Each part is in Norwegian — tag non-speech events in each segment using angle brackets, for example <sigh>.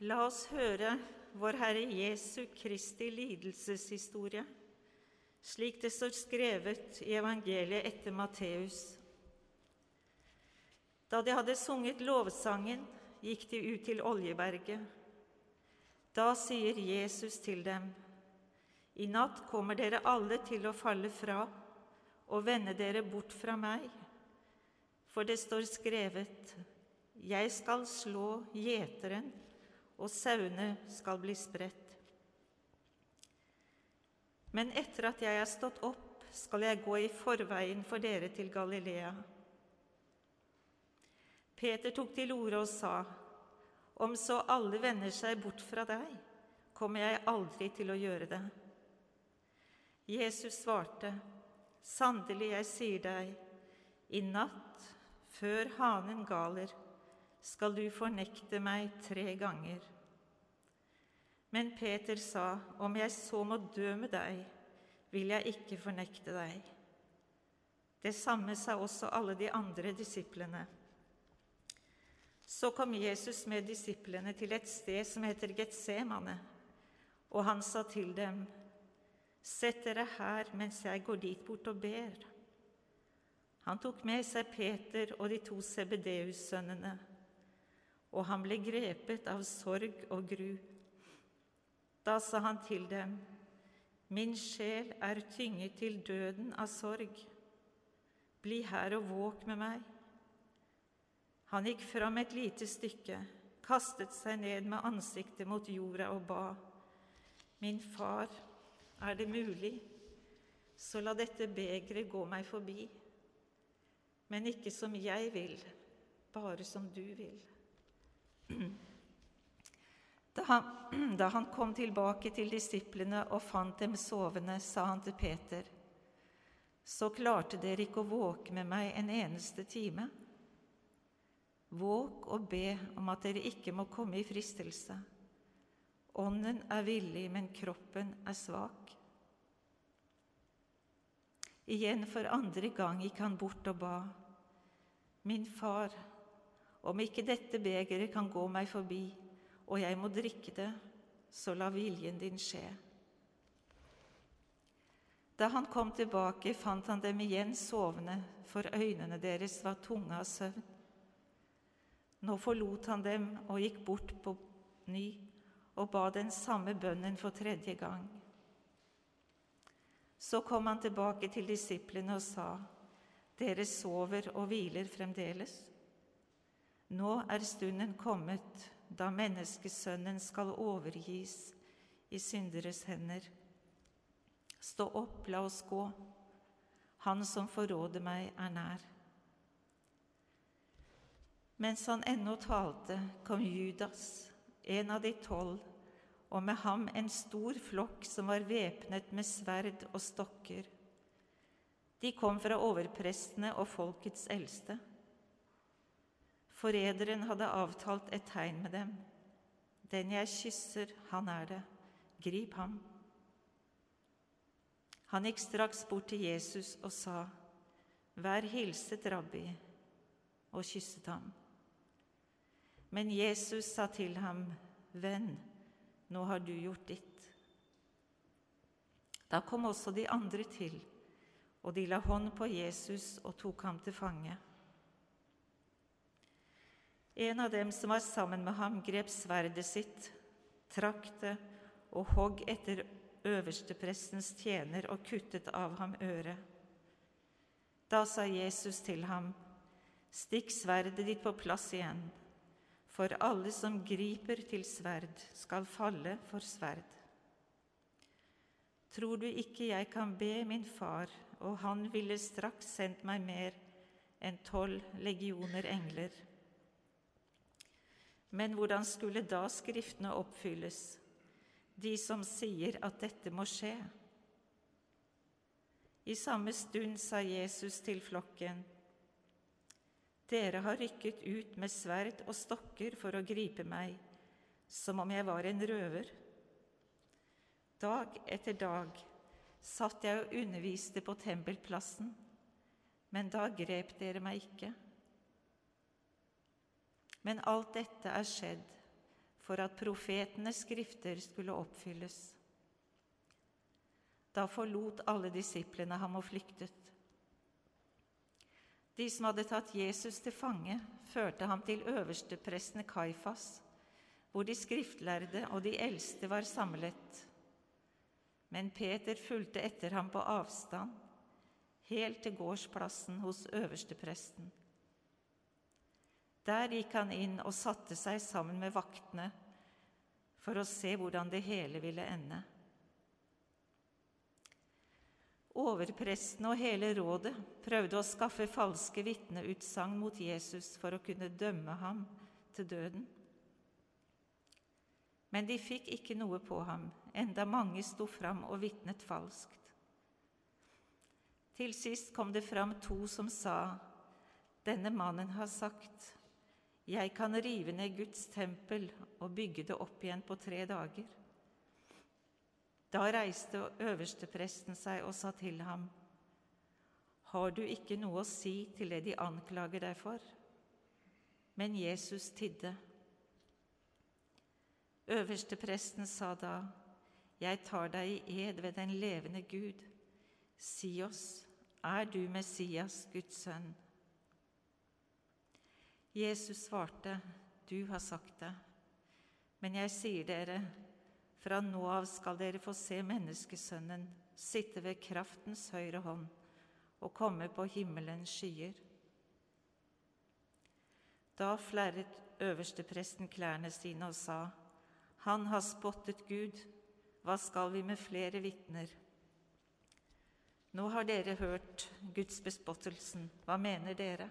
La oss høre vår Herre Jesu Kristi lidelseshistorie, slik det står skrevet i evangeliet etter Matteus. Da de hadde sunget lovsangen, gikk de ut til Oljeberget. Da sier Jesus til dem, I natt kommer dere alle til å falle fra og vende dere bort fra meg, for det står skrevet, Jeg skal slå gjeteren, og sauene skal bli spredt. Men etter at jeg er stått opp, skal jeg gå i forveien for dere til Galilea. Peter tok til orde og sa, Om så alle vender seg bort fra deg, kommer jeg aldri til å gjøre det. Jesus svarte, Sannelig, jeg sier deg, i natt, før hanen galer, skal du fornekte meg tre ganger. Men Peter sa, Om jeg så må dø med deg, vil jeg ikke fornekte deg. Det samme sa også alle de andre disiplene. Så kom Jesus med disiplene til et sted som heter Getsemane, og han sa til dem, Sett dere her mens jeg går dit bort og ber. Han tok med seg Peter og de to Sebedeus-sønnene, og han ble grepet av sorg og gru. Da sa han til dem, Min sjel er tynget til døden av sorg. Bli her og våk med meg. Han gikk fram et lite stykke, kastet seg ned med ansiktet mot jorda og ba. Min far, er det mulig, så la dette begeret gå meg forbi. Men ikke som jeg vil, bare som du vil. <clears throat> Da han, <clears throat> da han, kom tilbake til disiplene og fant dem sovende, sa han til Peter.: Så klarte dere ikke å våke med meg en eneste time. Våk og be om at dere ikke må komme i fristelse. Ånden er villig, men kroppen er svak. Igjen for andre gang gikk han bort og ba. Min far, om ikke dette begeret kan gå meg forbi, og jeg må drikke det, så la viljen din skje. Da han kom tilbake, fant han dem igjen sovende, for øynene deres var tunge av søvn. Nå forlot han dem og gikk bort på ny og ba den samme bønnen for tredje gang. Så kom han tilbake til disiplene og sa, Dere sover og hviler fremdeles. Nå er stunden kommet da menneskesønnen skal overgis i synderes hender. Stå opp, la oss gå. Han som forråder meg, er nær. Mens han ennå talte, kom Judas, en av de tolv, og med ham en stor flokk som var væpnet med sverd og stokker. De kom fra overprestene og folkets eldste. Forræderen hadde avtalt et tegn med dem. Den jeg kysser, han er det. Grip ham. Han gikk straks bort til Jesus og sa, Vær hilset, rabbi, og kysset ham. Men Jesus sa til ham, Venn, nå har du gjort ditt. Da kom også de andre til, og de la hånd på Jesus og tok ham til fange. En av dem som var sammen med ham, grep sverdet sitt, trakk det og hogg etter øversteprestens tjener og kuttet av ham øret. Da sa Jesus til ham, Stikk sverdet ditt på plass igjen, for alle som griper til sverd, skal falle for sverd. Tror du ikke jeg kan be min far, og han ville straks sendt meg mer enn tolv legioner engler? Men hvordan skulle da Skriftene oppfylles, de som sier at dette må skje? I samme stund sa Jesus til flokken, Dere har rykket ut med sverd og stokker for å gripe meg, som om jeg var en røver. Dag etter dag satt jeg og underviste på tempelplassen, men da grep dere meg ikke. Men alt dette er skjedd for at profetenes skrifter skulle oppfylles. Da forlot alle disiplene ham og flyktet. De som hadde tatt Jesus til fange, førte ham til øverstepresten Kaifas, hvor de skriftlærde og de eldste var samlet. Men Peter fulgte etter ham på avstand, helt til gårdsplassen hos øverstepresten. Der gikk han inn og satte seg sammen med vaktene for å se hvordan det hele ville ende. Overpresten og hele rådet prøvde å skaffe falske vitneutsagn mot Jesus for å kunne dømme ham til døden. Men de fikk ikke noe på ham, enda mange sto fram og vitnet falskt. Til sist kom det fram to som sa, Denne mannen har sagt, Jeg kan rive ned Guds tempel og bygge det opp igjen på tre dager. Da reiste øverstepresten seg og sa til ham, Har du ikke noe å si til det de anklager deg for? Men Jesus tidde. Øverstepresten sa da, Jeg tar deg i ed ved den levende Gud. Si oss, er du Messias, Guds sønn? Jesus svarte, Du har sagt det, men jeg sier dere, fra nå av skal dere få se Menneskesønnen sitte ved kraftens høyre hånd og komme på himmelens skyer. Da flerret øverstepresten klærne sine og sa, Han har spottet Gud, hva skal vi med flere vitner? Nå har dere hørt Guds bespottelsen, hva mener dere?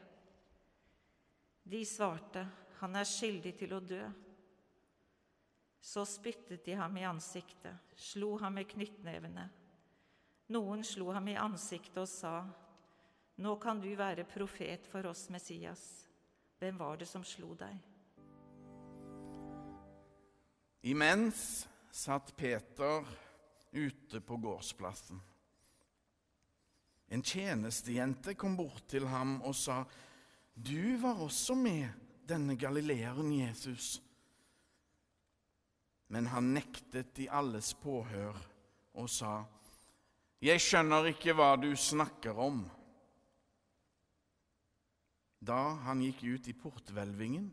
De svarte, Han er skyldig til å dø. Så spyttet de ham i ansiktet, slo ham med knyttnevene. Noen slo ham i ansiktet og sa, Nå kan du være profet for oss, Messias. Hvem var det som slo deg? Imens satt Peter ute på gårdsplassen. En tjenestejente kom bort til ham og sa, Du var også med denne galileeren Jesus. Men han nektet i alles påhør og sa, Jeg skjønner ikke hva du snakker om. Da han gikk ut i porthvelvingen,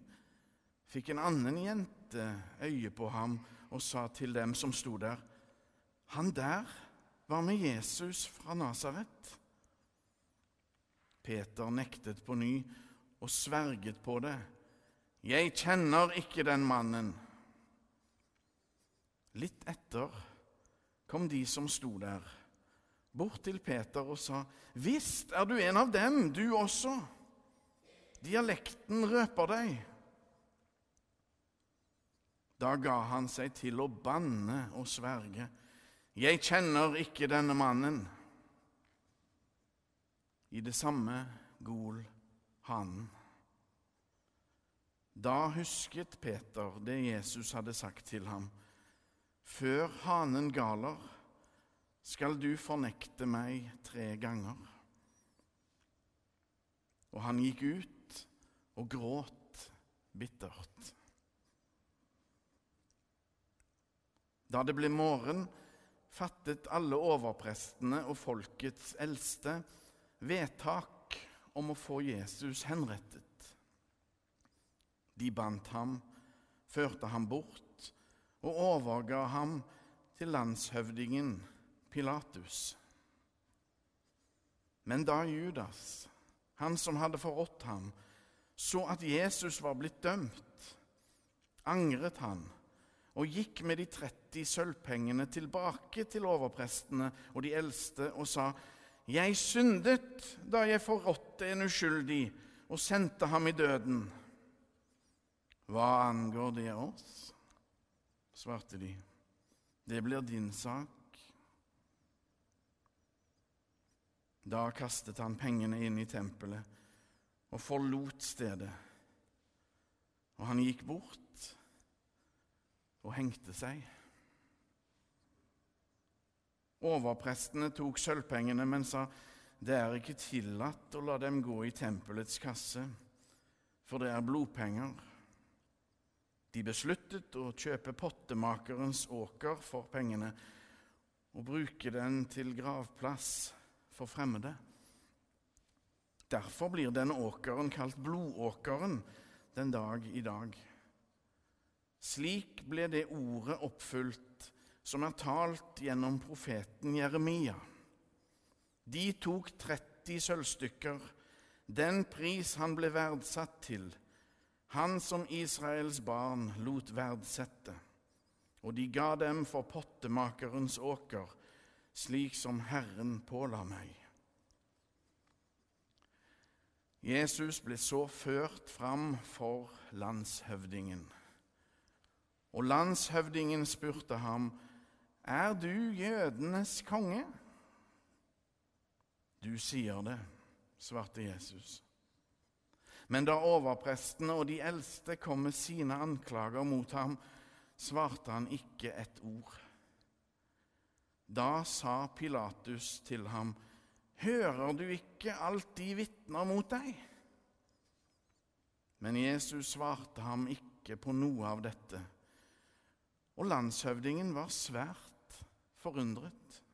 fikk en annen jente øye på ham og sa til dem som sto der, Han der var med Jesus fra Nasaret. Peter nektet på ny og sverget på det. Jeg kjenner ikke den mannen. Litt etter kom de som sto der, bort til Peter og sa, Visst er du en av dem, du også. Dialekten røper deg. Da ga han seg til å banne og sverge. Jeg kjenner ikke denne mannen. I det samme gol hanen. Da husket Peter det Jesus hadde sagt til ham. Før hanen galer, skal du fornekte meg tre ganger. Og han gikk ut og gråt bittert. Da det ble morgen, fattet alle overprestene og folkets eldste vedtak om å få Jesus henrettet. De bandt ham, førte ham bort og overga ham til landshøvdingen Pilatus. Men da Judas, han som hadde forrådt ham, så at Jesus var blitt dømt, angret han og gikk med de 30 sølvpengene tilbake til overprestene og de eldste og sa:" Jeg syndet da jeg forrådte en uskyldig og sendte ham i døden. Hva angår det oss? svarte de. Det blir din sak. Da kastet han pengene inn i tempelet og forlot stedet. Og han gikk bort og hengte seg. Overprestene tok sølvpengene, men sa det er ikke tillatt å la dem gå i tempelets kasse, for det er blodpenger. De besluttet å kjøpe pottemakerens åker for pengene og bruke den til gravplass for fremmede. Derfor blir denne åkeren kalt blodåkeren den dag i dag. Slik ble det ordet oppfylt som er talt gjennom profeten Jeremia. De tok 30 sølvstykker, den pris han ble verdsatt til, han som Israels barn lot verdsette. Og de ga dem for pottemakerens åker, slik som Herren påla meg. Jesus ble så ført fram for landshøvdingen. Og landshøvdingen spurte ham, Er du jødenes konge? Du sier det, svarte Jesus. Men da overprestene og de eldste kom med sine anklager mot ham, svarte han ikke et ord. Da sa Pilatus til ham, Hører du ikke alt de vitner mot deg? Men Jesus svarte ham ikke på noe av dette, og landshøvdingen var svært forundret.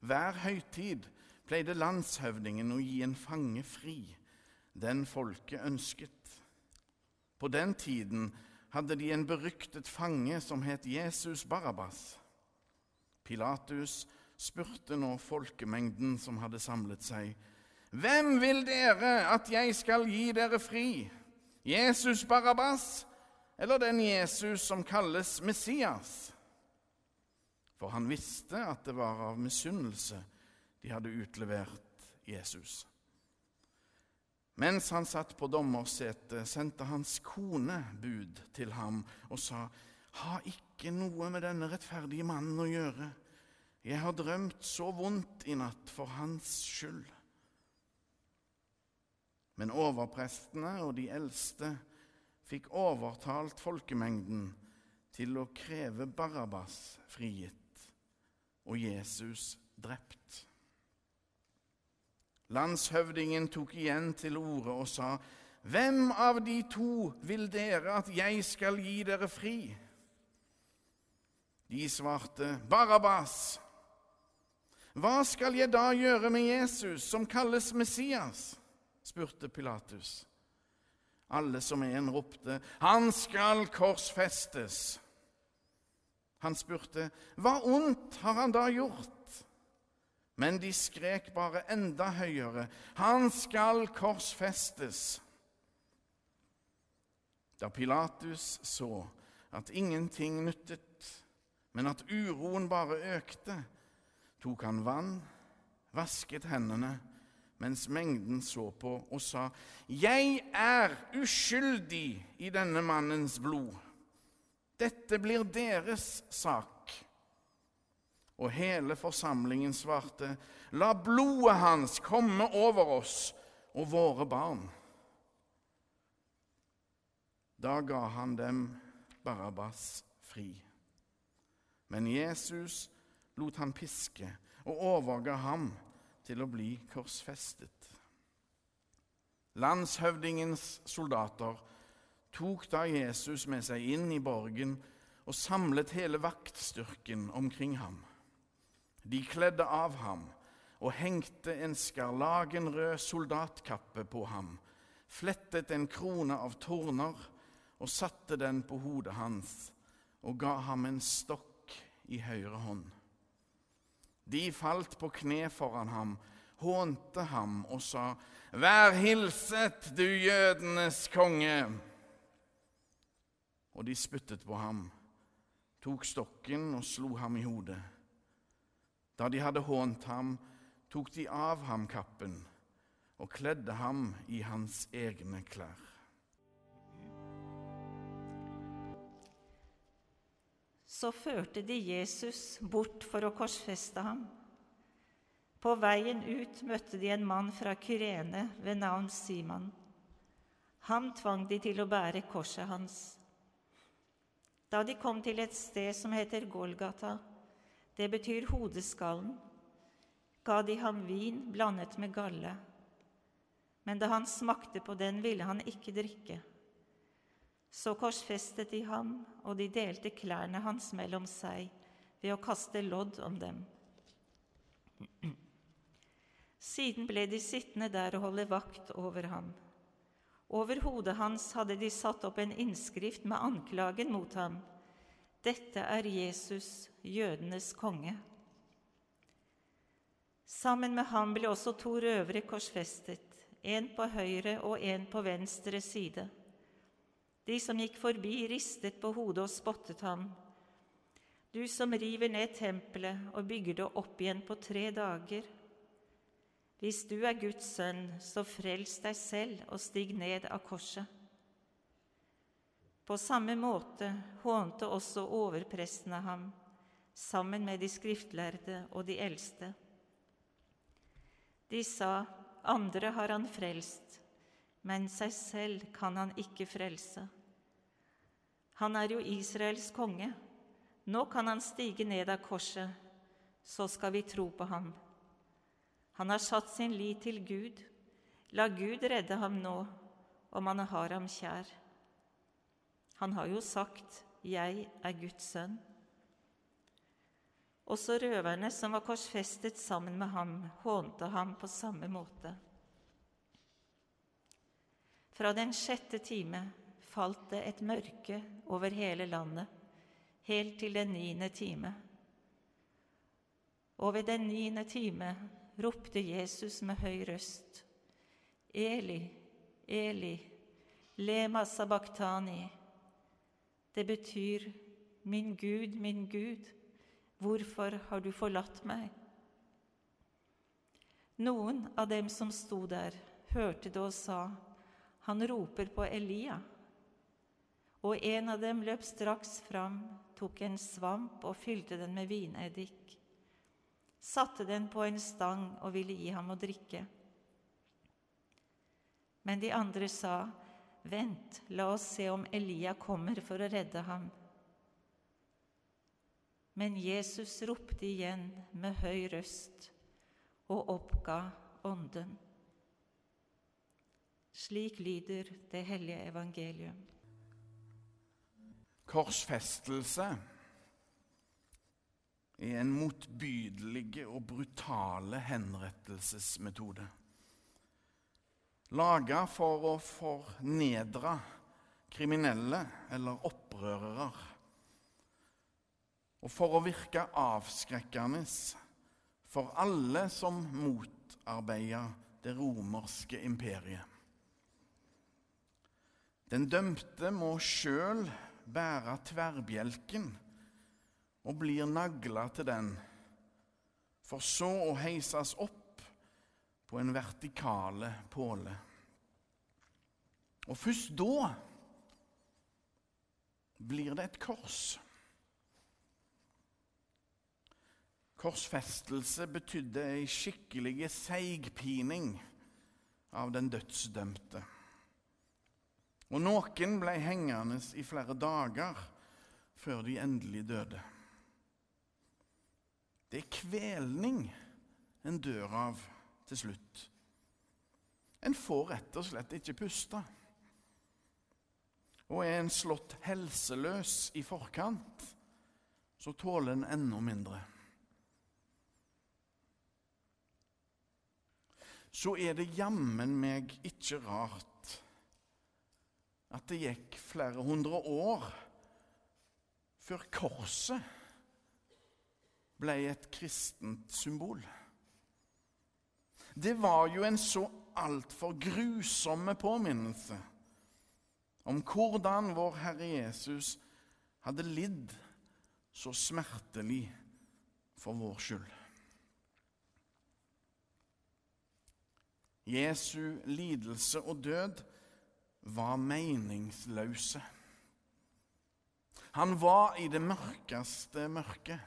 Hver høytid pleide landshøvdingen å gi en fange fri, den folket ønsket. På den tiden hadde de en beryktet fange som het Jesus Barabbas. Pilatus spurte nå folkemengden som hadde samlet seg, Hvem vil dere at jeg skal gi dere fri? Jesus Barabbas eller den Jesus som kalles Messias? For han visste at det var av misunnelse de hadde utlevert Jesus. Mens han satt på dommersetet, sendte hans kone bud til ham og sa, Ha ikke noe med denne rettferdige mannen å gjøre. Jeg har drømt så vondt i natt for hans skyld. Men overprestene og de eldste fikk overtalt folkemengden til å kreve Barabbas frigitt og Jesus drept. Landshøvdingen tok igjen til orde og sa, Hvem av de to vil dere at jeg skal gi dere fri? De svarte, Barabbas. Hva skal jeg da gjøre med Jesus, som kalles Messias? spurte Pilatus. Alle som en ropte, Han skal korsfestes. Han spurte, Hva ondt har han da gjort? Men de skrek bare enda høyere, Han skal korsfestes! Da Pilatus så at ingenting nyttet, men at uroen bare økte, tok han vann, vasket hendene mens mengden så på, og sa, Jeg er uskyldig i denne mannens blod. Dette blir deres sak. Og hele forsamlingen svarte, La blodet hans komme over oss og våre barn. Da ga han dem Barabbas fri. Men Jesus lot han piske og overga ham til å bli korsfestet. Landshøvdingens soldater tok da Jesus med seg inn i borgen og samlet hele vaktstyrken omkring ham. De kledde av ham og hengte en skarlagenrød soldatkappe på ham, flettet en krone av torner og satte den på hodet hans og ga ham en stokk i høyre hånd. De falt på kne foran ham, hånte ham og sa, Vær hilset, du jødenes konge! Og de spyttet på ham, tok stokken og slo ham i hodet. Da de hadde hånt ham, tok de av ham kappen og kledde ham i hans egne klær. Så førte de Jesus bort for å korsfeste ham. På veien ut møtte de en mann fra Kyrene ved navn Simon. Ham tvang de til å bære korset hans. Da de kom til et sted som heter Golgata, det betyr hodeskallen, ga de ham vin blandet med galle. Men da han smakte på den, ville han ikke drikke. Så korsfestet de ham, og de delte klærne hans mellom seg ved å kaste lodd om dem. Siden ble de sittende der og holde vakt over ham. Over hodet hans hadde de satt opp en innskrift med anklagen mot ham. Dette er Jesus, jødenes konge. Sammen med ham ble også to røvere korsfestet, en på høyre og en på venstre side. De som gikk forbi, ristet på hodet og spottet ham. Du som river ned tempelet og bygger det opp igjen på tre dager. Hvis du er Guds sønn, så frels deg selv og stig ned av korset. På samme måte hånte også overprestene ham, sammen med de skriftlærde og de eldste. De sa, andre har han frelst, men seg selv kan han ikke frelse. Han er jo Israels konge. Nå kan han stige ned av korset, så skal vi tro på ham. Han har satt sin lit til Gud. La Gud redde ham nå, om han har ham kjær. Han har jo sagt, 'Jeg er Guds sønn'. Også røverne som var korsfestet sammen med ham, hånte ham på samme måte. Fra den sjette time falt det et mørke over hele landet, helt til den niende time. Og ved den niende time ropte Jesus med høy røst, Eli, Eli, lema sabachthani. Det betyr, Min Gud, min Gud, hvorfor har du forlatt meg? Noen av dem som sto der, hørte det og sa, Han roper på Elia. Og en av dem løp straks fram, tok en svamp og fylte den med vineddik satte den på en stang og ville gi ham å drikke. Men de andre sa, Vent, la oss se om Elia kommer for å redde ham. Men Jesus ropte igjen med høy røst og oppga ånden. Slik lyder det hellige evangelium. Korsfestelse er en motbydelig og brutale henrettelsesmetode. Laga for å fornedre kriminelle eller opprørere. Og for å virke avskrekkende for alle som motarbeider det romerske imperiet. Den dømte må sjøl bære tverrbjelken og blir nagla til den, for så å heises opp på en vertikale påle. Og først da blir det et kors. Korsfestelse betydde ei skikkelig seigpining av den dødsdømte. Og noen ble hengende i flere dager før de endelig døde. Det er kvelning en dør av til slutt. En får rett og slett ikke puste. Og er en slått helseløs i forkant, så tåler en enda mindre. Så er det jammen meg ikke rart at det gikk flere hundre år før korset ble et kristent symbol. Det var jo en så altfor grusomme påminnelse om hvordan vår Herre Jesus hadde lidd så smertelig for vår skyld. Jesu lidelse og død var meningsløse. Han var i det mørkeste mørket.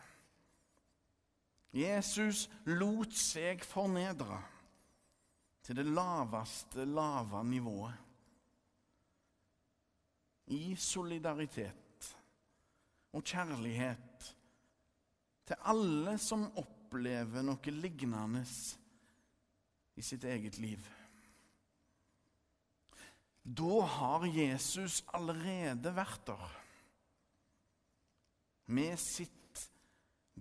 Jesus lot seg fornedre til det laveste lave nivået. I solidaritet og kjærlighet til alle som opplever noe lignende i sitt eget liv. Da har Jesus allerede vært der. Med sitt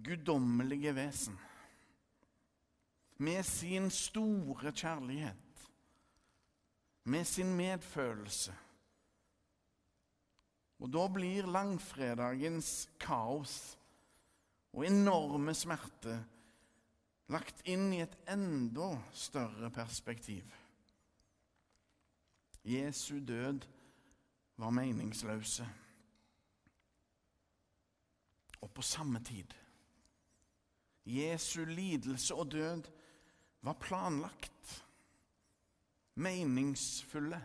guddommelige vesen. Med sin store kjærlighet. Med sin medfølelse. Og da blir langfredagens kaos og enorme smerte lagt inn i et enda større perspektiv. Jesu død var meningsløse. Og på samme tid Jesu lidelse og død var planlagt, meningsfulle.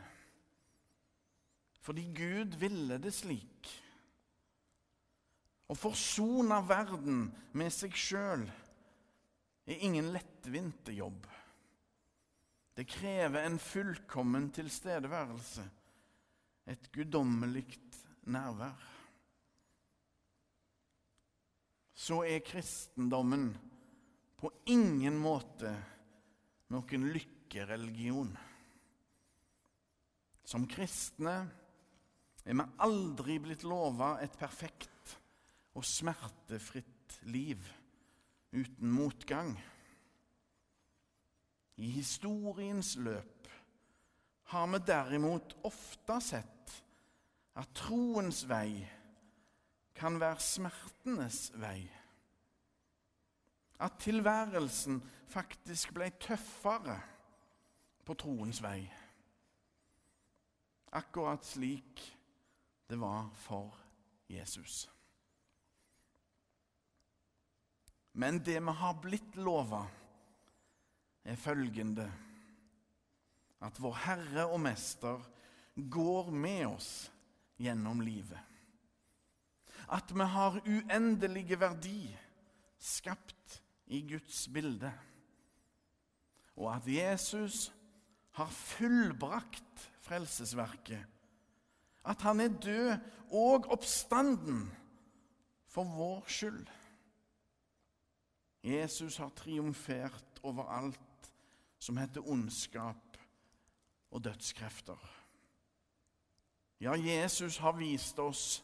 Fordi Gud ville det slik. Å forsone verden med seg sjøl er ingen lettvinte jobb. Det krever en fullkommen tilstedeværelse, et guddommelig nærvær. Så er kristendommen på ingen måte noen lykkereligion. Som kristne er vi aldri blitt lova et perfekt og smertefritt liv uten motgang. I historiens løp har vi derimot ofte sett at troens vei kan være smertenes vei. At tilværelsen faktisk ble tøffere på troens vei. Akkurat slik det var for Jesus. Men det vi har blitt lova, er følgende at vår Herre og Mester går med oss gjennom livet. At vi har uendelige verdi, skapt i Guds bilde. Og at Jesus har fullbrakt frelsesverket at han er død og oppstanden for vår skyld. Jesus har triumfert over alt som heter ondskap og dødskrefter. Ja, Jesus har vist oss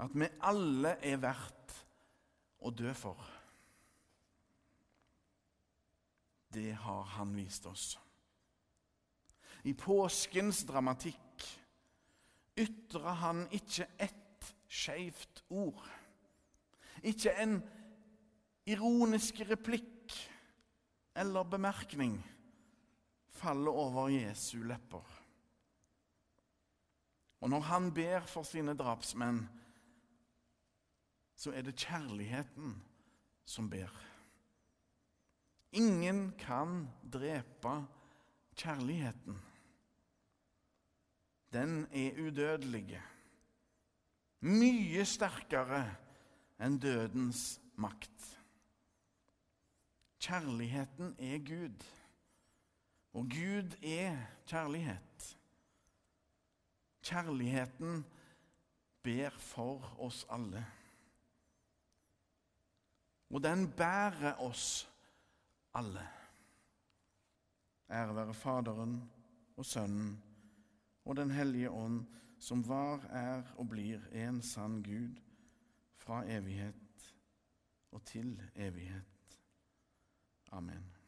at vi alle er verdt å dø for. Det har han vist oss. I påskens dramatikk ytrer han ikke ett skeivt ord. Ikke en ironisk replikk eller bemerkning faller over Jesu lepper. Og når han ber for sine drapsmenn, så er det kjærligheten som ber. Ingen kan drepe kjærligheten den er udødelig. Mye sterkere enn dødens makt. Kjærligheten er Gud, og Gud er kjærlighet. Kjærligheten ber for oss alle. Og den bærer oss alle. Ære være Faderen og Sønnen og Den hellige ånd, som var, er og blir en sann Gud fra evighet og til evighet. Amen.